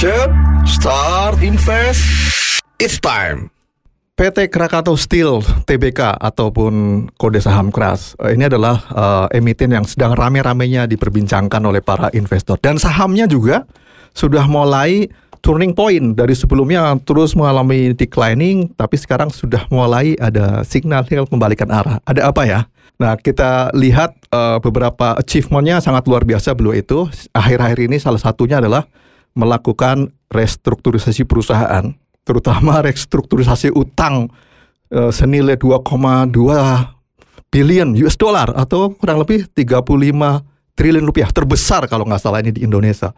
Cek, start, invest, it's time. PT Krakatau Steel TBK ataupun kode saham keras eh, ini adalah uh, emiten yang sedang rame-ramenya diperbincangkan oleh para investor dan sahamnya juga sudah mulai turning point dari sebelumnya terus mengalami declining tapi sekarang sudah mulai ada signal membalikan arah. Ada apa ya? Nah, kita lihat uh, beberapa achievementnya sangat luar biasa beliau itu. Akhir-akhir ini salah satunya adalah melakukan restrukturisasi perusahaan, terutama restrukturisasi utang uh, senilai 2,2 billion US dollar atau kurang lebih 35 triliun rupiah terbesar kalau nggak salah ini di Indonesia.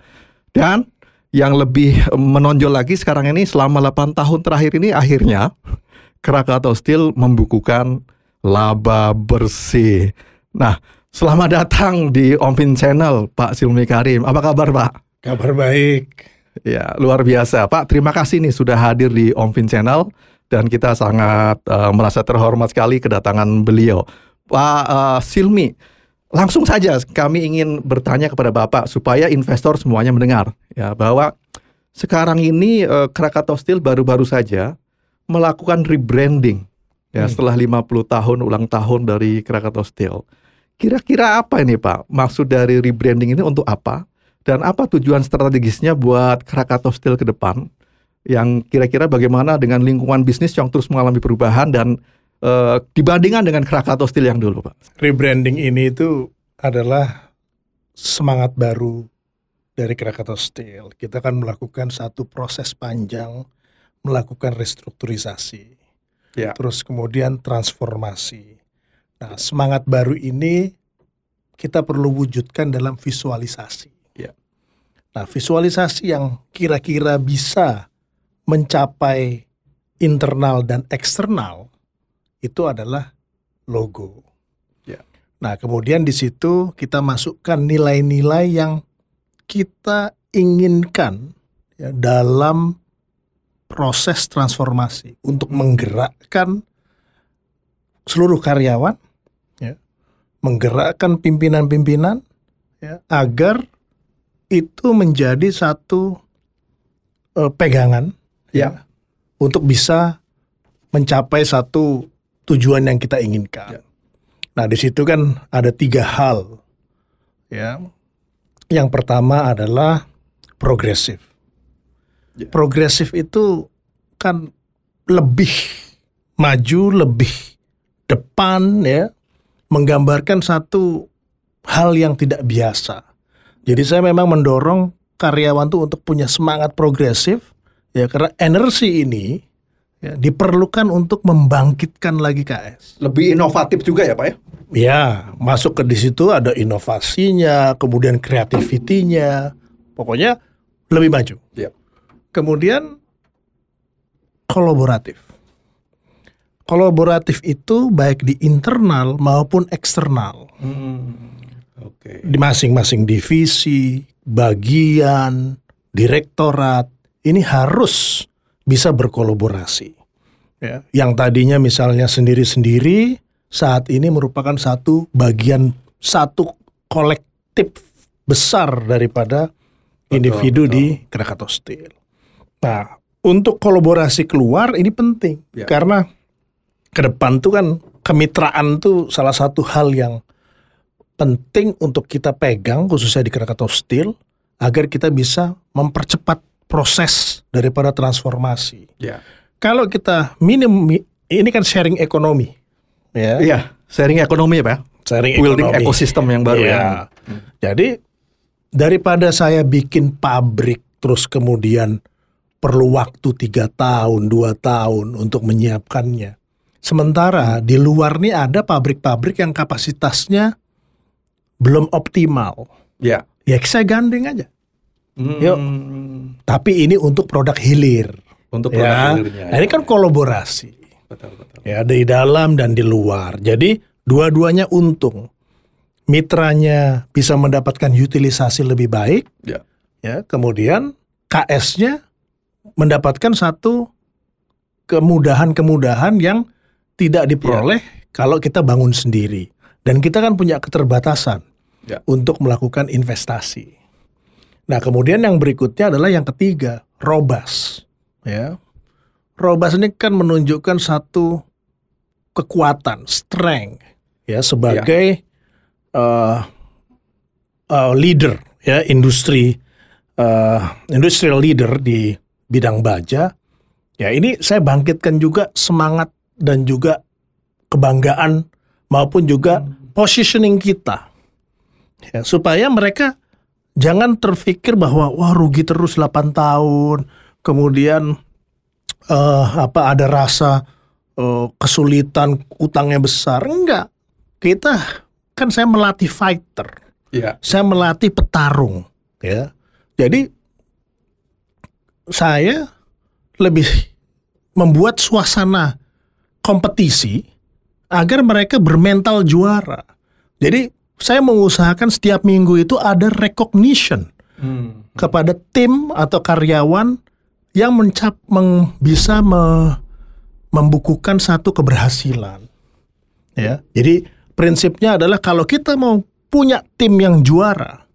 Dan yang lebih menonjol lagi sekarang ini selama 8 tahun terakhir ini akhirnya Krakatau Steel membukukan laba bersih. Nah, selamat datang di Ompin Channel Pak Silmi Karim. Apa kabar Pak? Kabar baik. Ya, luar biasa. Pak, terima kasih nih sudah hadir di Omfin Channel dan kita sangat uh, merasa terhormat sekali kedatangan beliau. Pak uh, Silmi, langsung saja kami ingin bertanya kepada Bapak supaya investor semuanya mendengar ya bahwa sekarang ini uh, Krakatau Steel baru-baru saja melakukan rebranding ya hmm. setelah 50 tahun ulang tahun dari Krakatau Steel. Kira-kira apa ini Pak? Maksud dari rebranding ini untuk apa? Dan apa tujuan strategisnya buat Krakatau Steel ke depan? Yang kira-kira bagaimana dengan lingkungan bisnis yang terus mengalami perubahan dan uh, dibandingkan dengan Krakatau Steel yang dulu, Pak? Rebranding ini itu adalah semangat baru dari Krakatau Steel. Kita akan melakukan satu proses panjang melakukan restrukturisasi. Ya. Terus kemudian transformasi. Nah, semangat baru ini kita perlu wujudkan dalam visualisasi. Nah, visualisasi yang kira-kira bisa mencapai internal dan eksternal itu adalah logo. Ya. Nah, kemudian di situ kita masukkan nilai-nilai yang kita inginkan ya, dalam proses transformasi untuk menggerakkan seluruh karyawan, ya, menggerakkan pimpinan-pimpinan ya, agar itu menjadi satu uh, pegangan ya. ya untuk bisa mencapai satu tujuan yang kita inginkan. Ya. Nah di situ kan ada tiga hal ya. Yang pertama adalah progresif. Ya. Progresif itu kan lebih maju, lebih depan ya, menggambarkan satu hal yang tidak biasa jadi saya memang mendorong karyawan tuh untuk punya semangat progresif ya karena energi ini ya, diperlukan untuk membangkitkan lagi KS. Lebih inovatif juga ya Pak ya? Ya, masuk ke di situ ada inovasinya, kemudian kreativitinya, pokoknya lebih maju. Ya. Kemudian kolaboratif. Kolaboratif itu baik di internal maupun eksternal. Hmm Okay. Di masing-masing divisi, bagian, direktorat ini harus bisa berkolaborasi. Ya, yang tadinya misalnya sendiri-sendiri saat ini merupakan satu bagian satu kolektif besar daripada betul, individu betul. di Krakatau Steel. Nah, untuk kolaborasi keluar ini penting ya. karena ke depan tuh kan kemitraan tuh salah satu hal yang penting untuk kita pegang khususnya di Krakatau Steel agar kita bisa mempercepat proses daripada transformasi. Yeah. Kalau kita minim ini kan sharing ekonomi. Ya. Iya, sharing ekonomi ya, Pak. Sharing Building ekonomi. ekosistem yang baru ya. ya. Hmm. Jadi daripada saya bikin pabrik terus kemudian perlu waktu tiga tahun, dua tahun untuk menyiapkannya. Sementara di luar nih ada pabrik-pabrik yang kapasitasnya belum optimal. Ya. Ya saya gandeng aja. Hmm. Yuk. Tapi ini untuk produk hilir. Untuk produk ya. hilirnya. Nah, ini kan kolaborasi. Betul, betul. Ya di dalam dan di luar. Jadi dua-duanya untung. Mitranya bisa mendapatkan utilisasi lebih baik. Ya. Ya, kemudian KS-nya mendapatkan satu kemudahan-kemudahan yang tidak diperoleh ya. kalau kita bangun sendiri. Dan kita kan punya keterbatasan ya. untuk melakukan investasi. Nah, kemudian yang berikutnya adalah yang ketiga, robust. Ya. Robust ini kan menunjukkan satu kekuatan, strength ya sebagai uh, uh, leader ya industri uh, industrial leader di bidang baja. Ya, ini saya bangkitkan juga semangat dan juga kebanggaan maupun juga positioning kita. Ya, supaya mereka jangan terpikir bahwa wah rugi terus 8 tahun, kemudian uh, apa ada rasa uh, kesulitan utangnya besar. Enggak. Kita kan saya melatih fighter. Iya. Saya melatih petarung, ya. Jadi saya lebih membuat suasana kompetisi agar mereka bermental juara. Jadi saya mengusahakan setiap minggu itu ada recognition Hmm. kepada tim atau karyawan yang mencap meng, bisa me- membukukan satu keberhasilan. Ya. Jadi prinsipnya adalah kalau kita mau punya tim yang juara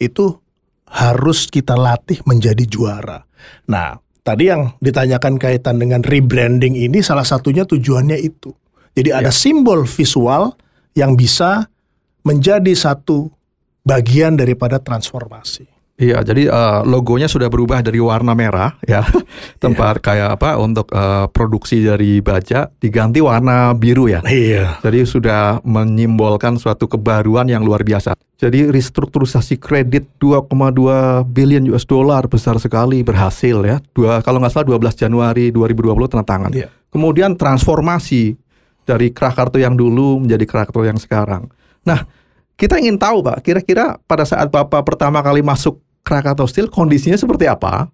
itu harus kita latih menjadi juara. Nah, tadi yang ditanyakan kaitan dengan rebranding ini salah satunya tujuannya itu. Jadi ada simbol visual yang bisa menjadi satu bagian daripada transformasi. Iya, jadi eh, logonya sudah berubah dari warna merah ya, tempat kayak apa untuk eh, produksi dari baja diganti warna biru ya. Iya. Jadi sudah menyimbolkan suatu kebaruan yang luar biasa. Jadi restrukturisasi kredit 2,2 billion US dollar besar sekali berhasil ya. Dua kalau nggak salah 12 Januari 2020 tanda tangan. Iya. Kemudian transformasi dari Krakarto yang dulu menjadi Krakarto yang sekarang. Nah, kita ingin tahu Pak, kira-kira pada saat Bapak pertama kali masuk Krakatau Steel kondisinya seperti apa?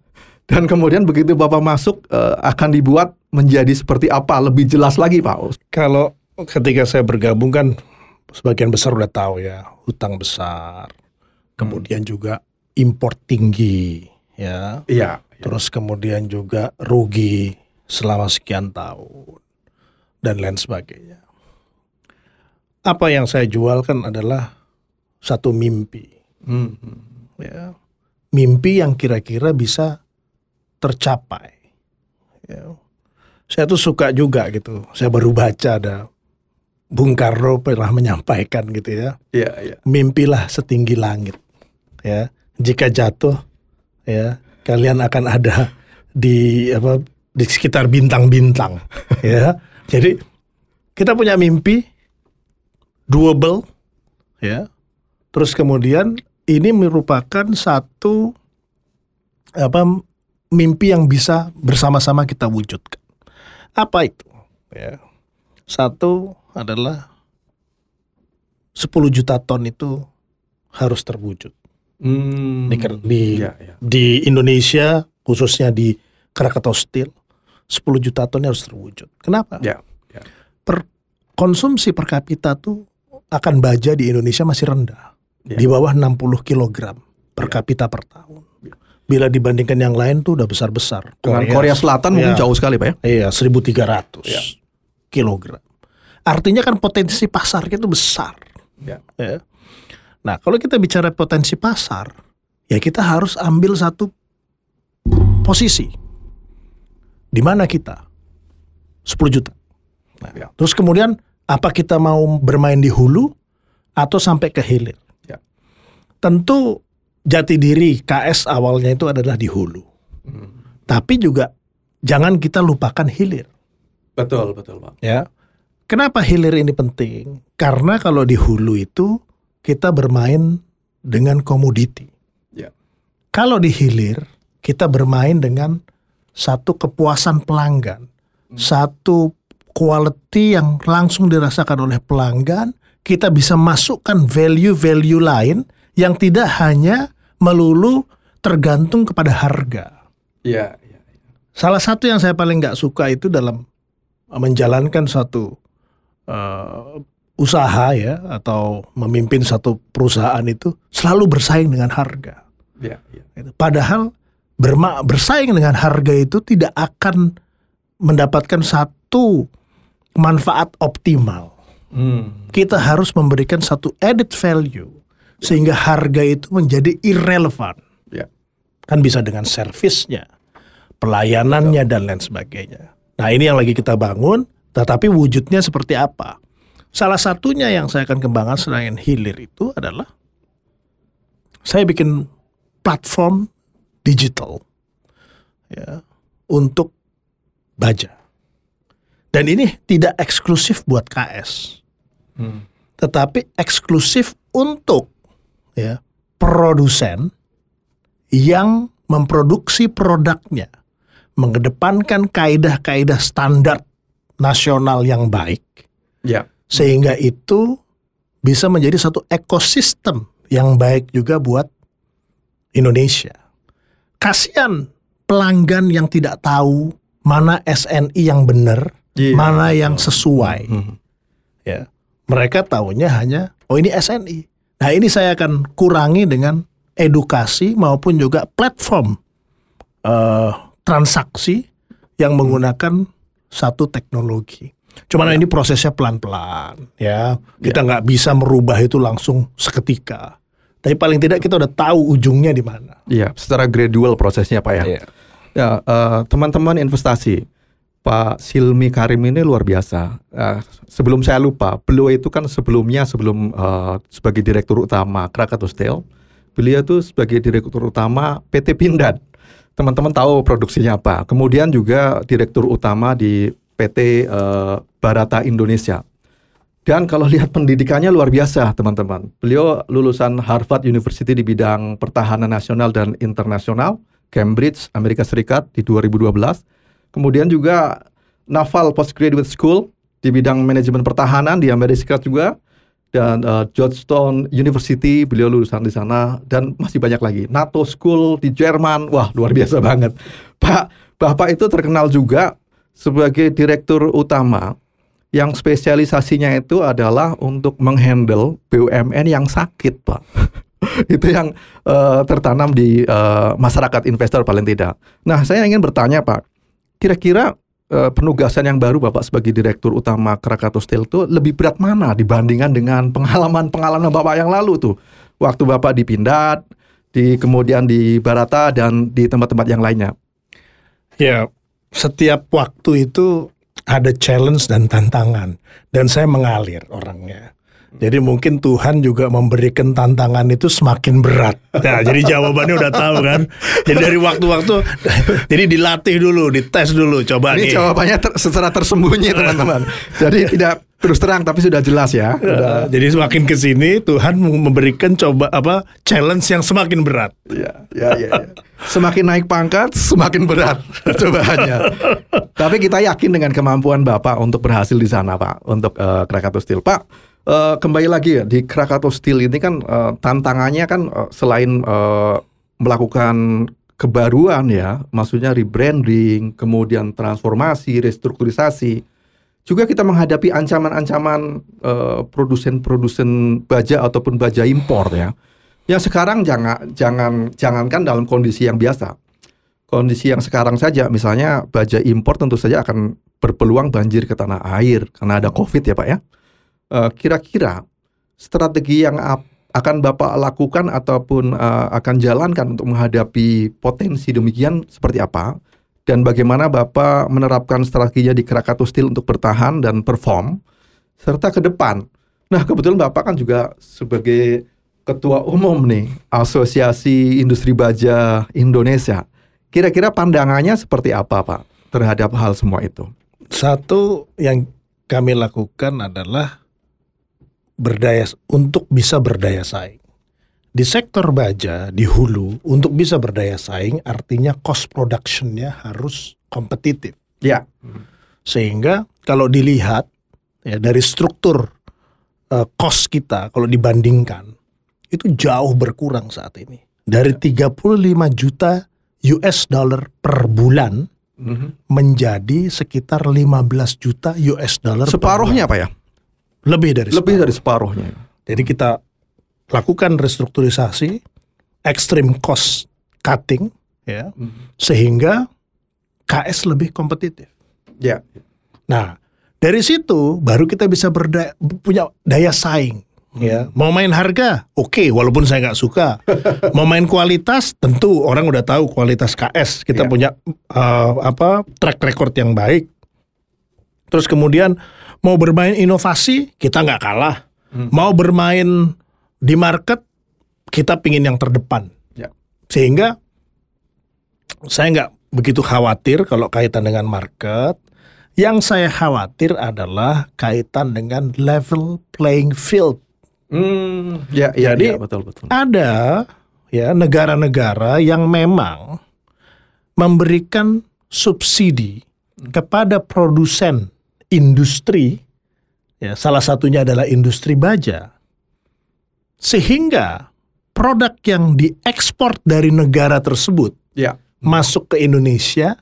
Dan kemudian begitu Bapak masuk eh, akan dibuat menjadi seperti apa? Lebih jelas lagi Pak. Kalau ketika saya bergabung kan sebagian besar udah tahu ya hutang besar, kemudian juga import tinggi, ya. Iya. Terus kemudian juga rugi selama sekian tahun dan lain sebagainya. Apa yang saya jualkan adalah satu mimpi, Hmm. ya. Mimpi yang kira-kira bisa tercapai. Ya. Saya tuh suka juga gitu. Saya baru baca ada Bung Karno pernah menyampaikan gitu ya Iya, iya. mimpilah setinggi langit ya jika jatuh ya kalian akan ada di apa di sekitar bintang-bintang ya jadi kita punya mimpi doable ya terus kemudian ini merupakan satu apa mimpi yang bisa bersama-sama kita wujudkan apa itu ya satu adalah 10 juta ton itu harus terwujud Hmm. di, di, Iya, iya. di Indonesia khususnya di Krakatau Steel 10 juta ton harus terwujud. Kenapa? Ya, ya. Per konsumsi per kapita tuh akan baja di Indonesia masih rendah. Ya. Di bawah 60 kg per kapita per tahun. Bila dibandingkan yang lain tuh udah besar-besar. Dengan Korea Selatan mungkin Ya. jauh sekali Pak ya. Iya, 1300 Ya. kilogram. Artinya kan potensi pasarnya itu besar. Ya. Ya. Nah, kalau kita bicara potensi pasar, ya kita harus ambil satu posisi. Di mana kita? 10 juta. Nah, Ya. Terus kemudian apa kita mau bermain di hulu atau sampai ke hilir? Ya. Tentu jati diri KS awalnya itu adalah di hulu. Tapi juga jangan kita lupakan hilir. Betul, betul Pak. Ya. Kenapa hilir ini penting? Karena kalau di hulu itu kita bermain dengan komoditi. Ya. Kalau di hilir kita bermain dengan satu kepuasan pelanggan, satu quality yang langsung dirasakan oleh pelanggan, kita bisa masukkan value-value lain yang tidak hanya melulu tergantung kepada harga. Iya, iya. Salah satu yang saya paling nggak suka itu dalam menjalankan suatu eh, usaha ya atau memimpin satu perusahaan itu selalu bersaing dengan harga. Iya, iya. Gitu. Padahal berma bersaing dengan harga itu tidak akan mendapatkan satu manfaat optimal. Hmm. Kita harus memberikan satu added value sehingga harga itu menjadi irrelevant. Ya. kan bisa dengan servisnya, pelayanannya dan lain sebagainya. Nah ini yang lagi kita bangun, tetapi wujudnya seperti apa? Salah satunya yang saya akan kembangkan selain hilir itu adalah saya bikin platform digital ya untuk baja. Dan ini tidak eksklusif buat KS, tetapi eksklusif untuk ya produsen yang memproduksi produknya mengedepankan kaidah-kaidah standar nasional yang baik Ya. sehingga itu bisa menjadi satu ekosistem yang baik juga buat Indonesia. Kasihan pelanggan yang tidak tahu mana SNI yang benar, Iya. mana yang sesuai. Hmm. Ya, mereka tahunya hanya oh ini SNI. Nah ini saya akan kurangi dengan edukasi maupun juga platform eh, transaksi yang menggunakan satu teknologi. Cuman ini prosesnya pelan-pelan, ya. Kita nggak bisa merubah itu langsung seketika. Tapi paling tidak kita udah tahu ujungnya di mana. Iya, secara gradual prosesnya Pak ya. Iya. Ya, eh, teman-teman investasi, Pak Silmi Karim ini luar biasa. Eh, sebelum saya lupa, beliau itu kan sebelumnya sebelum eh, sebagai direktur utama Krakatau Steel, beliau itu sebagai direktur utama PT Pindad. Teman-teman tahu produksinya apa. Kemudian juga direktur utama di PT eh, Barata Indonesia. Dan kalau lihat pendidikannya luar biasa, teman-teman. Beliau lulusan Harvard University di bidang pertahanan nasional dan internasional, Cambridge, Amerika Serikat di 2012. Kemudian juga Naval Postgraduate School di bidang manajemen pertahanan di Amerika Serikat juga dan eh, Georgetown University beliau lulusan di sana dan masih banyak lagi. NATO School di Jerman. Wah, luar biasa banget. Pak, Bapak itu terkenal juga sebagai direktur utama yang spesialisasinya itu adalah untuk menghandle BUMN yang sakit, Pak. itu yang eh, tertanam di eh, masyarakat investor paling tidak. Nah, saya ingin bertanya, Pak. Kira-kira eh, penugasan yang baru Bapak sebagai direktur utama Krakatau Steel itu lebih berat mana dibandingkan dengan pengalaman-pengalaman Bapak yang lalu tuh? Waktu Bapak di Pindad, di kemudian di Barata dan di tempat-tempat yang lainnya. Ya, setiap waktu itu ada challenge dan tantangan dan saya mengalir orangnya. Jadi mungkin Tuhan juga memberikan tantangan itu semakin berat. Nah, jadi jawabannya udah tahu kan. Jadi dari waktu-waktu jadi dilatih dulu, dites dulu coba Ini nih. jawabannya ter- secara tersembunyi teman-teman. Jadi tidak terus terang tapi sudah jelas ya. Sudah. Uh, jadi semakin ke sini Tuhan memberikan coba apa challenge yang semakin berat. Ya, ya, ya, ya. Semakin naik pangkat, semakin berat cobaannya. Tapi kita yakin dengan kemampuan Bapak untuk berhasil di sana, Pak, untuk eh, Krakatau Steel. Pak, eh, kembali lagi ya di Krakatau Steel ini kan eh, tantangannya kan eh, selain eh, melakukan kebaruan ya, maksudnya rebranding, kemudian transformasi, restrukturisasi. Juga kita menghadapi ancaman-ancaman eh, produsen-produsen baja ataupun baja impor ya. Yang sekarang jangan jangan jangankan dalam kondisi yang biasa. Kondisi yang sekarang saja misalnya baja impor tentu saja akan berpeluang banjir ke tanah air karena ada Covid ya, Pak ya. Eh, Kira-kira strategi yang akan Bapak lakukan ataupun eh, akan jalankan untuk menghadapi potensi demikian seperti apa? Dan bagaimana Bapak menerapkan strateginya di Krakatau Steel untuk bertahan dan perform serta ke depan. Nah, kebetulan Bapak kan juga sebagai ketua umum nih Asosiasi Industri Baja Indonesia. Kira-kira pandangannya seperti apa, Pak, terhadap hal semua itu? Satu yang kami lakukan adalah berdaya untuk bisa berdaya saing. Di sektor baja di hulu untuk bisa berdaya saing artinya cost productionnya harus kompetitif. Ya, Sehingga kalau dilihat ya dari struktur eh, cost kita kalau dibandingkan itu jauh berkurang saat ini. Dari 35 juta US dollar per bulan menjadi sekitar 15 juta US dollar per separuhnya, Pak ya? Lebih dari Lebih separuh. dari separuhnya. Jadi kita lakukan restrukturisasi, extreme cost cutting ya sehingga KS lebih kompetitif. Ya, Nah, dari situ baru kita bisa berdaya, punya daya saing Ya, mau main harga, oke, walaupun saya nggak suka. mau main kualitas, tentu orang udah tahu kualitas KS. Kita Ya. punya uh, apa track record yang baik. Terus kemudian mau bermain inovasi, kita nggak kalah. Mau bermain di market, kita pingin yang terdepan. Ya. Sehingga saya nggak begitu khawatir kalau kaitan dengan market. Yang saya khawatir adalah kaitan dengan level playing field. Hmm, ya, ya, Jadi- ya, betul betul. Ada ya negara-negara yang memang memberikan subsidi kepada produsen industri ya salah satunya adalah industri baja. Sehingga produk yang diekspor dari negara tersebut Ya. masuk ke Indonesia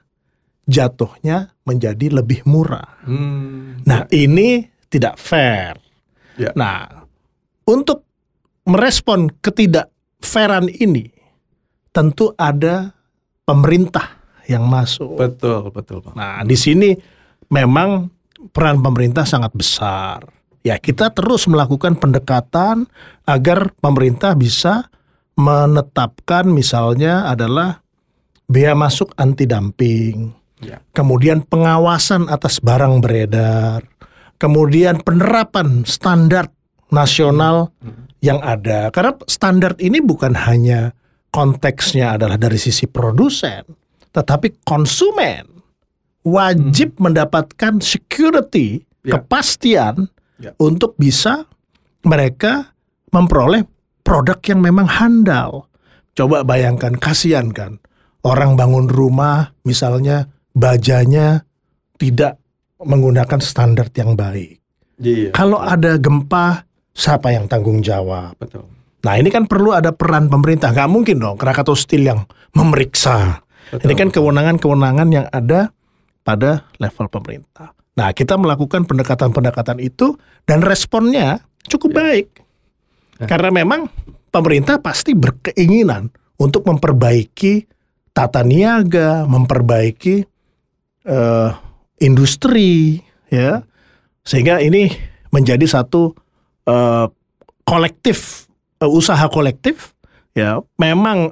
jatuhnya menjadi lebih murah. Hmm, Nah, ini tidak fair. Ya. Nah, untuk merespon ketidakfairan ini tentu ada pemerintah yang masuk. betul betul Pak. Nah, di sini memang peran pemerintah sangat besar. Ya, kita terus melakukan pendekatan agar pemerintah bisa menetapkan misalnya adalah bea masuk anti dumping. Ya. Kemudian pengawasan atas barang beredar. Kemudian penerapan standar nasional yang ada. Karena standar ini bukan hanya konteksnya adalah dari sisi produsen, tetapi konsumen wajib mendapatkan security, Ya. kepastian Ya. untuk bisa mereka memperoleh produk yang memang handal. Coba bayangkan, kasihan kan orang bangun rumah misalnya bajanya tidak menggunakan standar yang baik. Iya. Kalau ada gempa, siapa yang tanggung jawab? betul. Nah ini kan perlu ada peran pemerintah. Nggak mungkin dong Krakatau Steel yang memeriksa. Betul. Ini kan kewenangan-kewenangan yang ada pada level pemerintah. Nah kita melakukan pendekatan-pendekatan itu dan responnya cukup baik. Ya. Karena memang pemerintah pasti berkeinginan untuk memperbaiki tata niaga, memperbaiki eh, industri, ya, sehingga ini menjadi satu eh, kolektif eh, usaha kolektif, ya, memang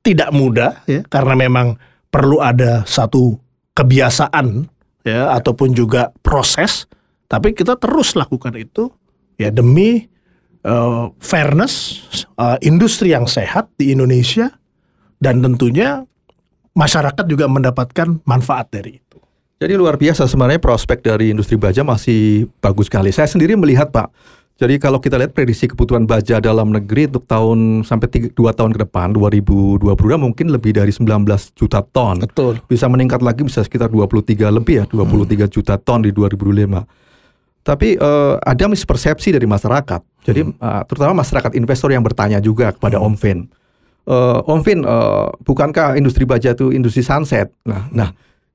tidak mudah, ya, karena memang perlu ada satu kebiasaan, ya, ataupun juga proses, tapi kita terus lakukan itu, ya, demi eh, fairness eh, industri yang sehat di Indonesia dan tentunya masyarakat juga mendapatkan manfaat dari itu. Jadi luar biasa sebenarnya prospek dari industri baja masih bagus sekali. Saya sendiri melihat Pak. Jadi kalau kita lihat prediksi kebutuhan baja dalam negeri untuk tahun sampai 2 tahun ke depan 2022 mungkin lebih dari 19 juta ton. Betul. Bisa meningkat lagi bisa sekitar 23 lebih ya, 23 juta ton di 2025. Tapi eh, ada mispersepsi dari masyarakat. Jadi eh, terutama masyarakat investor yang bertanya juga kepada Om Vin. Eh, Om Vin, eh, bukankah industri baja itu industri sunset? Nah, nah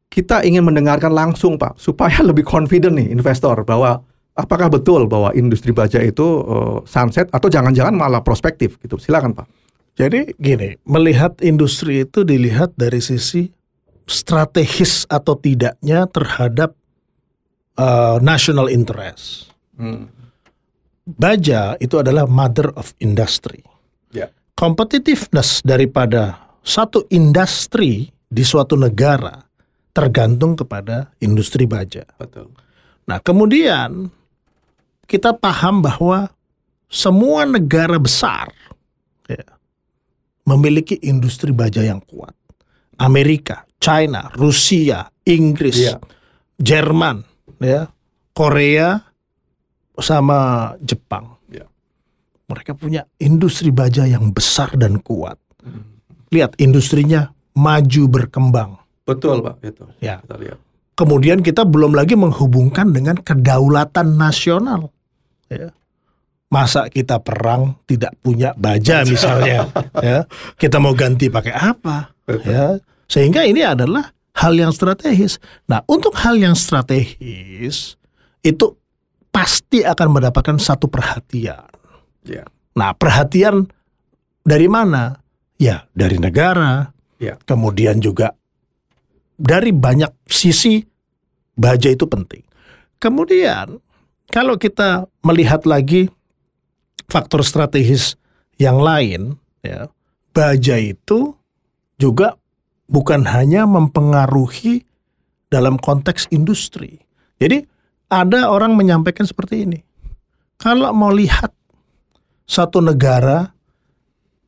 kita ingin mendengarkan langsung Pak supaya lebih confident nih investor bahwa apakah betul bahwa industri baja itu eh, sunset atau jangan-jangan malah prospektif gitu. Silakan Pak. Jadi gini, melihat industri itu dilihat dari sisi strategis atau tidaknya terhadap uh, national interest. Baja itu adalah mother of industry. Ya. Competitiveness daripada satu industri di suatu negara tergantung kepada industri baja. Betul. Nah, kemudian kita paham bahwa semua negara besar ya, memiliki industri baja yang kuat. Amerika, China, Rusia, Inggris, Iya. Jerman, ya, Korea, sama Jepang. Iya. Mereka punya industri baja yang besar dan kuat. Hmm. Lihat industrinya maju berkembang. Betul Pak, itu. Ya. Kita lihat. Kemudian kita belum lagi menghubungkan dengan kedaulatan nasional. Ya. Masa kita perang tidak punya baja misalnya, ya kita mau ganti pakai apa? Ya, sehingga ini adalah hal yang strategis. Nah, untuk hal yang strategis itu pasti akan mendapatkan satu perhatian. Ya. Nah, perhatian dari mana? Ya, dari negara, Ya. kemudian juga dari banyak sisi baja itu penting. Kemudian kalau kita melihat lagi faktor strategis yang lain, ya, baja itu juga bukan hanya mempengaruhi dalam konteks industri. Jadi ada orang menyampaikan seperti ini. Kalau mau lihat satu negara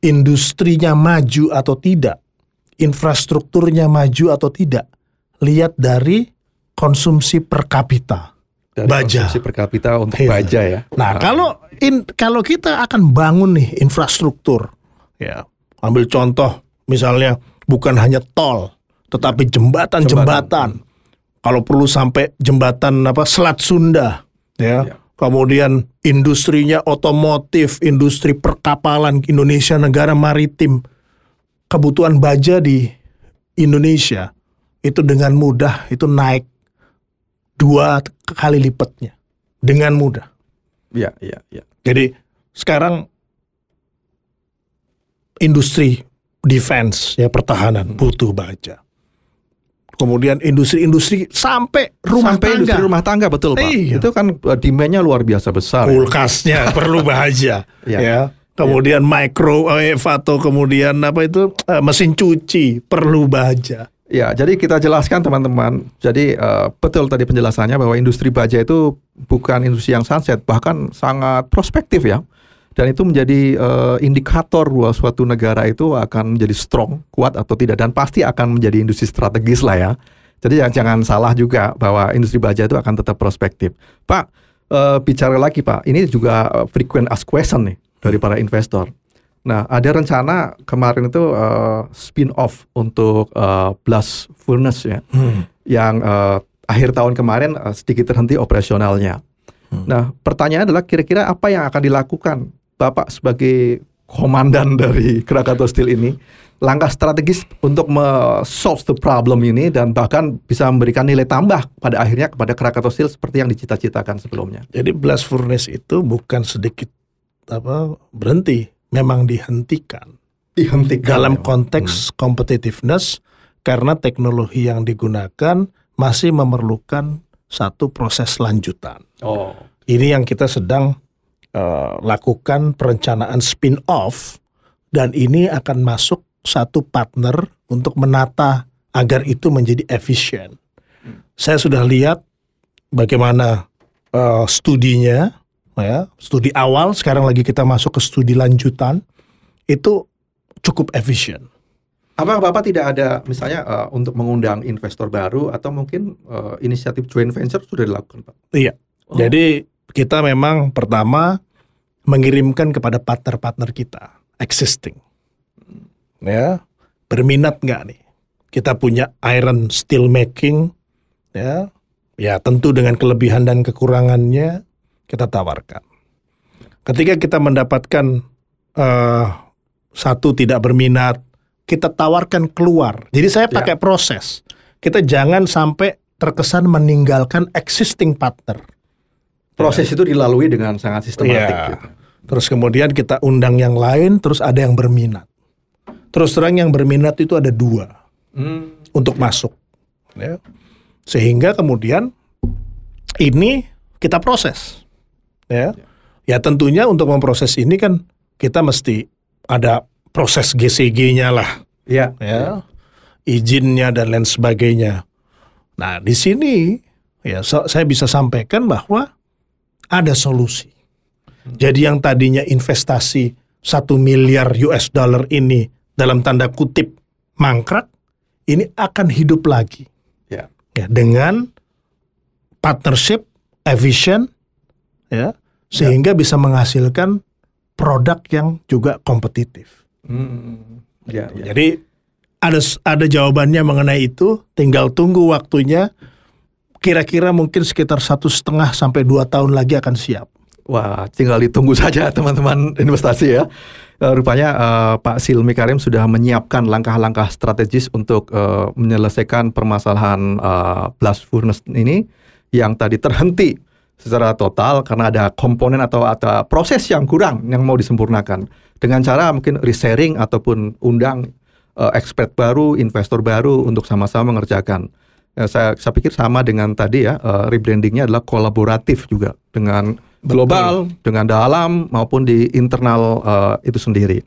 industrinya maju atau tidak, infrastrukturnya maju atau tidak, lihat dari konsumsi per kapita. Dari baja. konsumsi per kapita untuk Iya. baja ya. Nah, kalau in, kalau kita akan bangun nih infrastruktur, ya, ambil contoh misalnya bukan hanya tol, tetapi jembatan-jembatan. Kalau perlu sampai jembatan apa Selat Sunda, ya. Ya. Kemudian industrinya otomotif, industri perkapalan Indonesia negara maritim. Kebutuhan baja di Indonesia itu dengan mudah itu naik dua kali lipatnya dengan mudah. Iya, iya, iya. Jadi sekarang industri defense ya pertahanan butuh baja. Kemudian industri-industri sampai rumah Sampai tangga, industri rumah tangga betul Pak. Iya. Itu kan uh, demand-nya luar biasa besar. ya. kulkasnya perlu baja, Iya. ya. Kemudian microwave atau kemudian apa itu eh, mesin cuci perlu baja. Ya, jadi kita jelaskan teman-teman. Jadi eh, betul tadi penjelasannya bahwa industri baja itu bukan industri yang sunset, bahkan sangat prospektif ya. Dan itu menjadi eh, indikator bahwa suatu negara itu akan menjadi strong, kuat atau tidak, dan pasti akan menjadi industri strategis lah ya. Jadi ya, jangan salah juga bahwa industri baja itu akan tetap prospektif. Pak, eh, bicara lagi Pak, ini juga frequent ask question nih dari para investor. Nah, ada rencana kemarin itu eh, spin off untuk eh, blast furnace ya, yang eh, akhir tahun kemarin eh, sedikit terhenti operasionalnya. Nah, pertanyaan adalah kira-kira apa yang akan dilakukan Bapak sebagai komandan dari Krakatau Steel ini, langkah strategis untuk solve the problem ini dan bahkan bisa memberikan nilai tambah pada akhirnya kepada Krakatau Steel seperti yang dicita-citakan sebelumnya. Jadi blast furnace itu bukan sedikit apa berhenti, memang dihentikan. Dihentikan dalam Pak. konteks competitiveness karena teknologi yang digunakan masih memerlukan satu proses lanjutan. Oh. Ini yang kita sedang eh, lakukan perencanaan spin off dan ini akan masuk satu partner untuk menata agar itu menjadi efisien. Saya sudah lihat bagaimana eh, studinya ya, studi awal sekarang lagi kita masuk ke studi lanjutan itu cukup efisien. Apa Bapak tidak ada misalnya eh, untuk mengundang investor baru atau mungkin eh, inisiatif joint venture sudah dilakukan Pak? Iya. Oh. Jadi kita memang pertama mengirimkan kepada partner-partner kita existing. Ya, berminat nggak nih? Kita punya iron steel making, ya, ya tentu dengan kelebihan dan kekurangannya kita tawarkan. Ketika kita mendapatkan eh, satu tidak berminat, kita tawarkan keluar. Jadi saya Ya. pakai proses. Kita jangan sampai terkesan meninggalkan existing partner. Proses itu dilalui dengan sangat sistematik. Iya. gitu. Terus kemudian kita undang yang lain, terus ada yang berminat. Terus terang yang berminat itu ada dua Hmm. untuk masuk, ya. Sehingga kemudian ini kita proses, ya. Ya tentunya untuk memproses ini kan kita mesti ada proses GCG-nya lah, Iya. ya, izinnya dan lain sebagainya. Nah di sini ya so- saya bisa sampaikan bahwa ada solusi. Jadi yang tadinya investasi satu miliar US dollar ini dalam tanda kutip mangkrak, ini akan hidup lagi Ya. ya dengan partnership efisien ya sehingga bisa menghasilkan produk yang juga kompetitif. Hmm. Ya, ya. Jadi ada ada jawabannya mengenai itu, tinggal tunggu waktunya. Kira-kira mungkin sekitar satu setengah sampai dua tahun lagi akan siap. Wah, tinggal ditunggu saja teman-teman investasi ya. Eh, rupanya eh, Pak Silmi Karim sudah menyiapkan langkah-langkah strategis untuk eh, menyelesaikan permasalahan eh, blast furnace ini yang tadi terhenti secara total karena ada komponen atau atau proses yang kurang yang mau disempurnakan dengan cara mungkin resharing ataupun undang eh, expert baru, investor baru untuk sama-sama mengerjakan. Ya, saya saya pikir sama dengan tadi ya eh, rebrandingnya adalah kolaboratif juga dengan global dengan dalam maupun di internal uh, itu sendiri.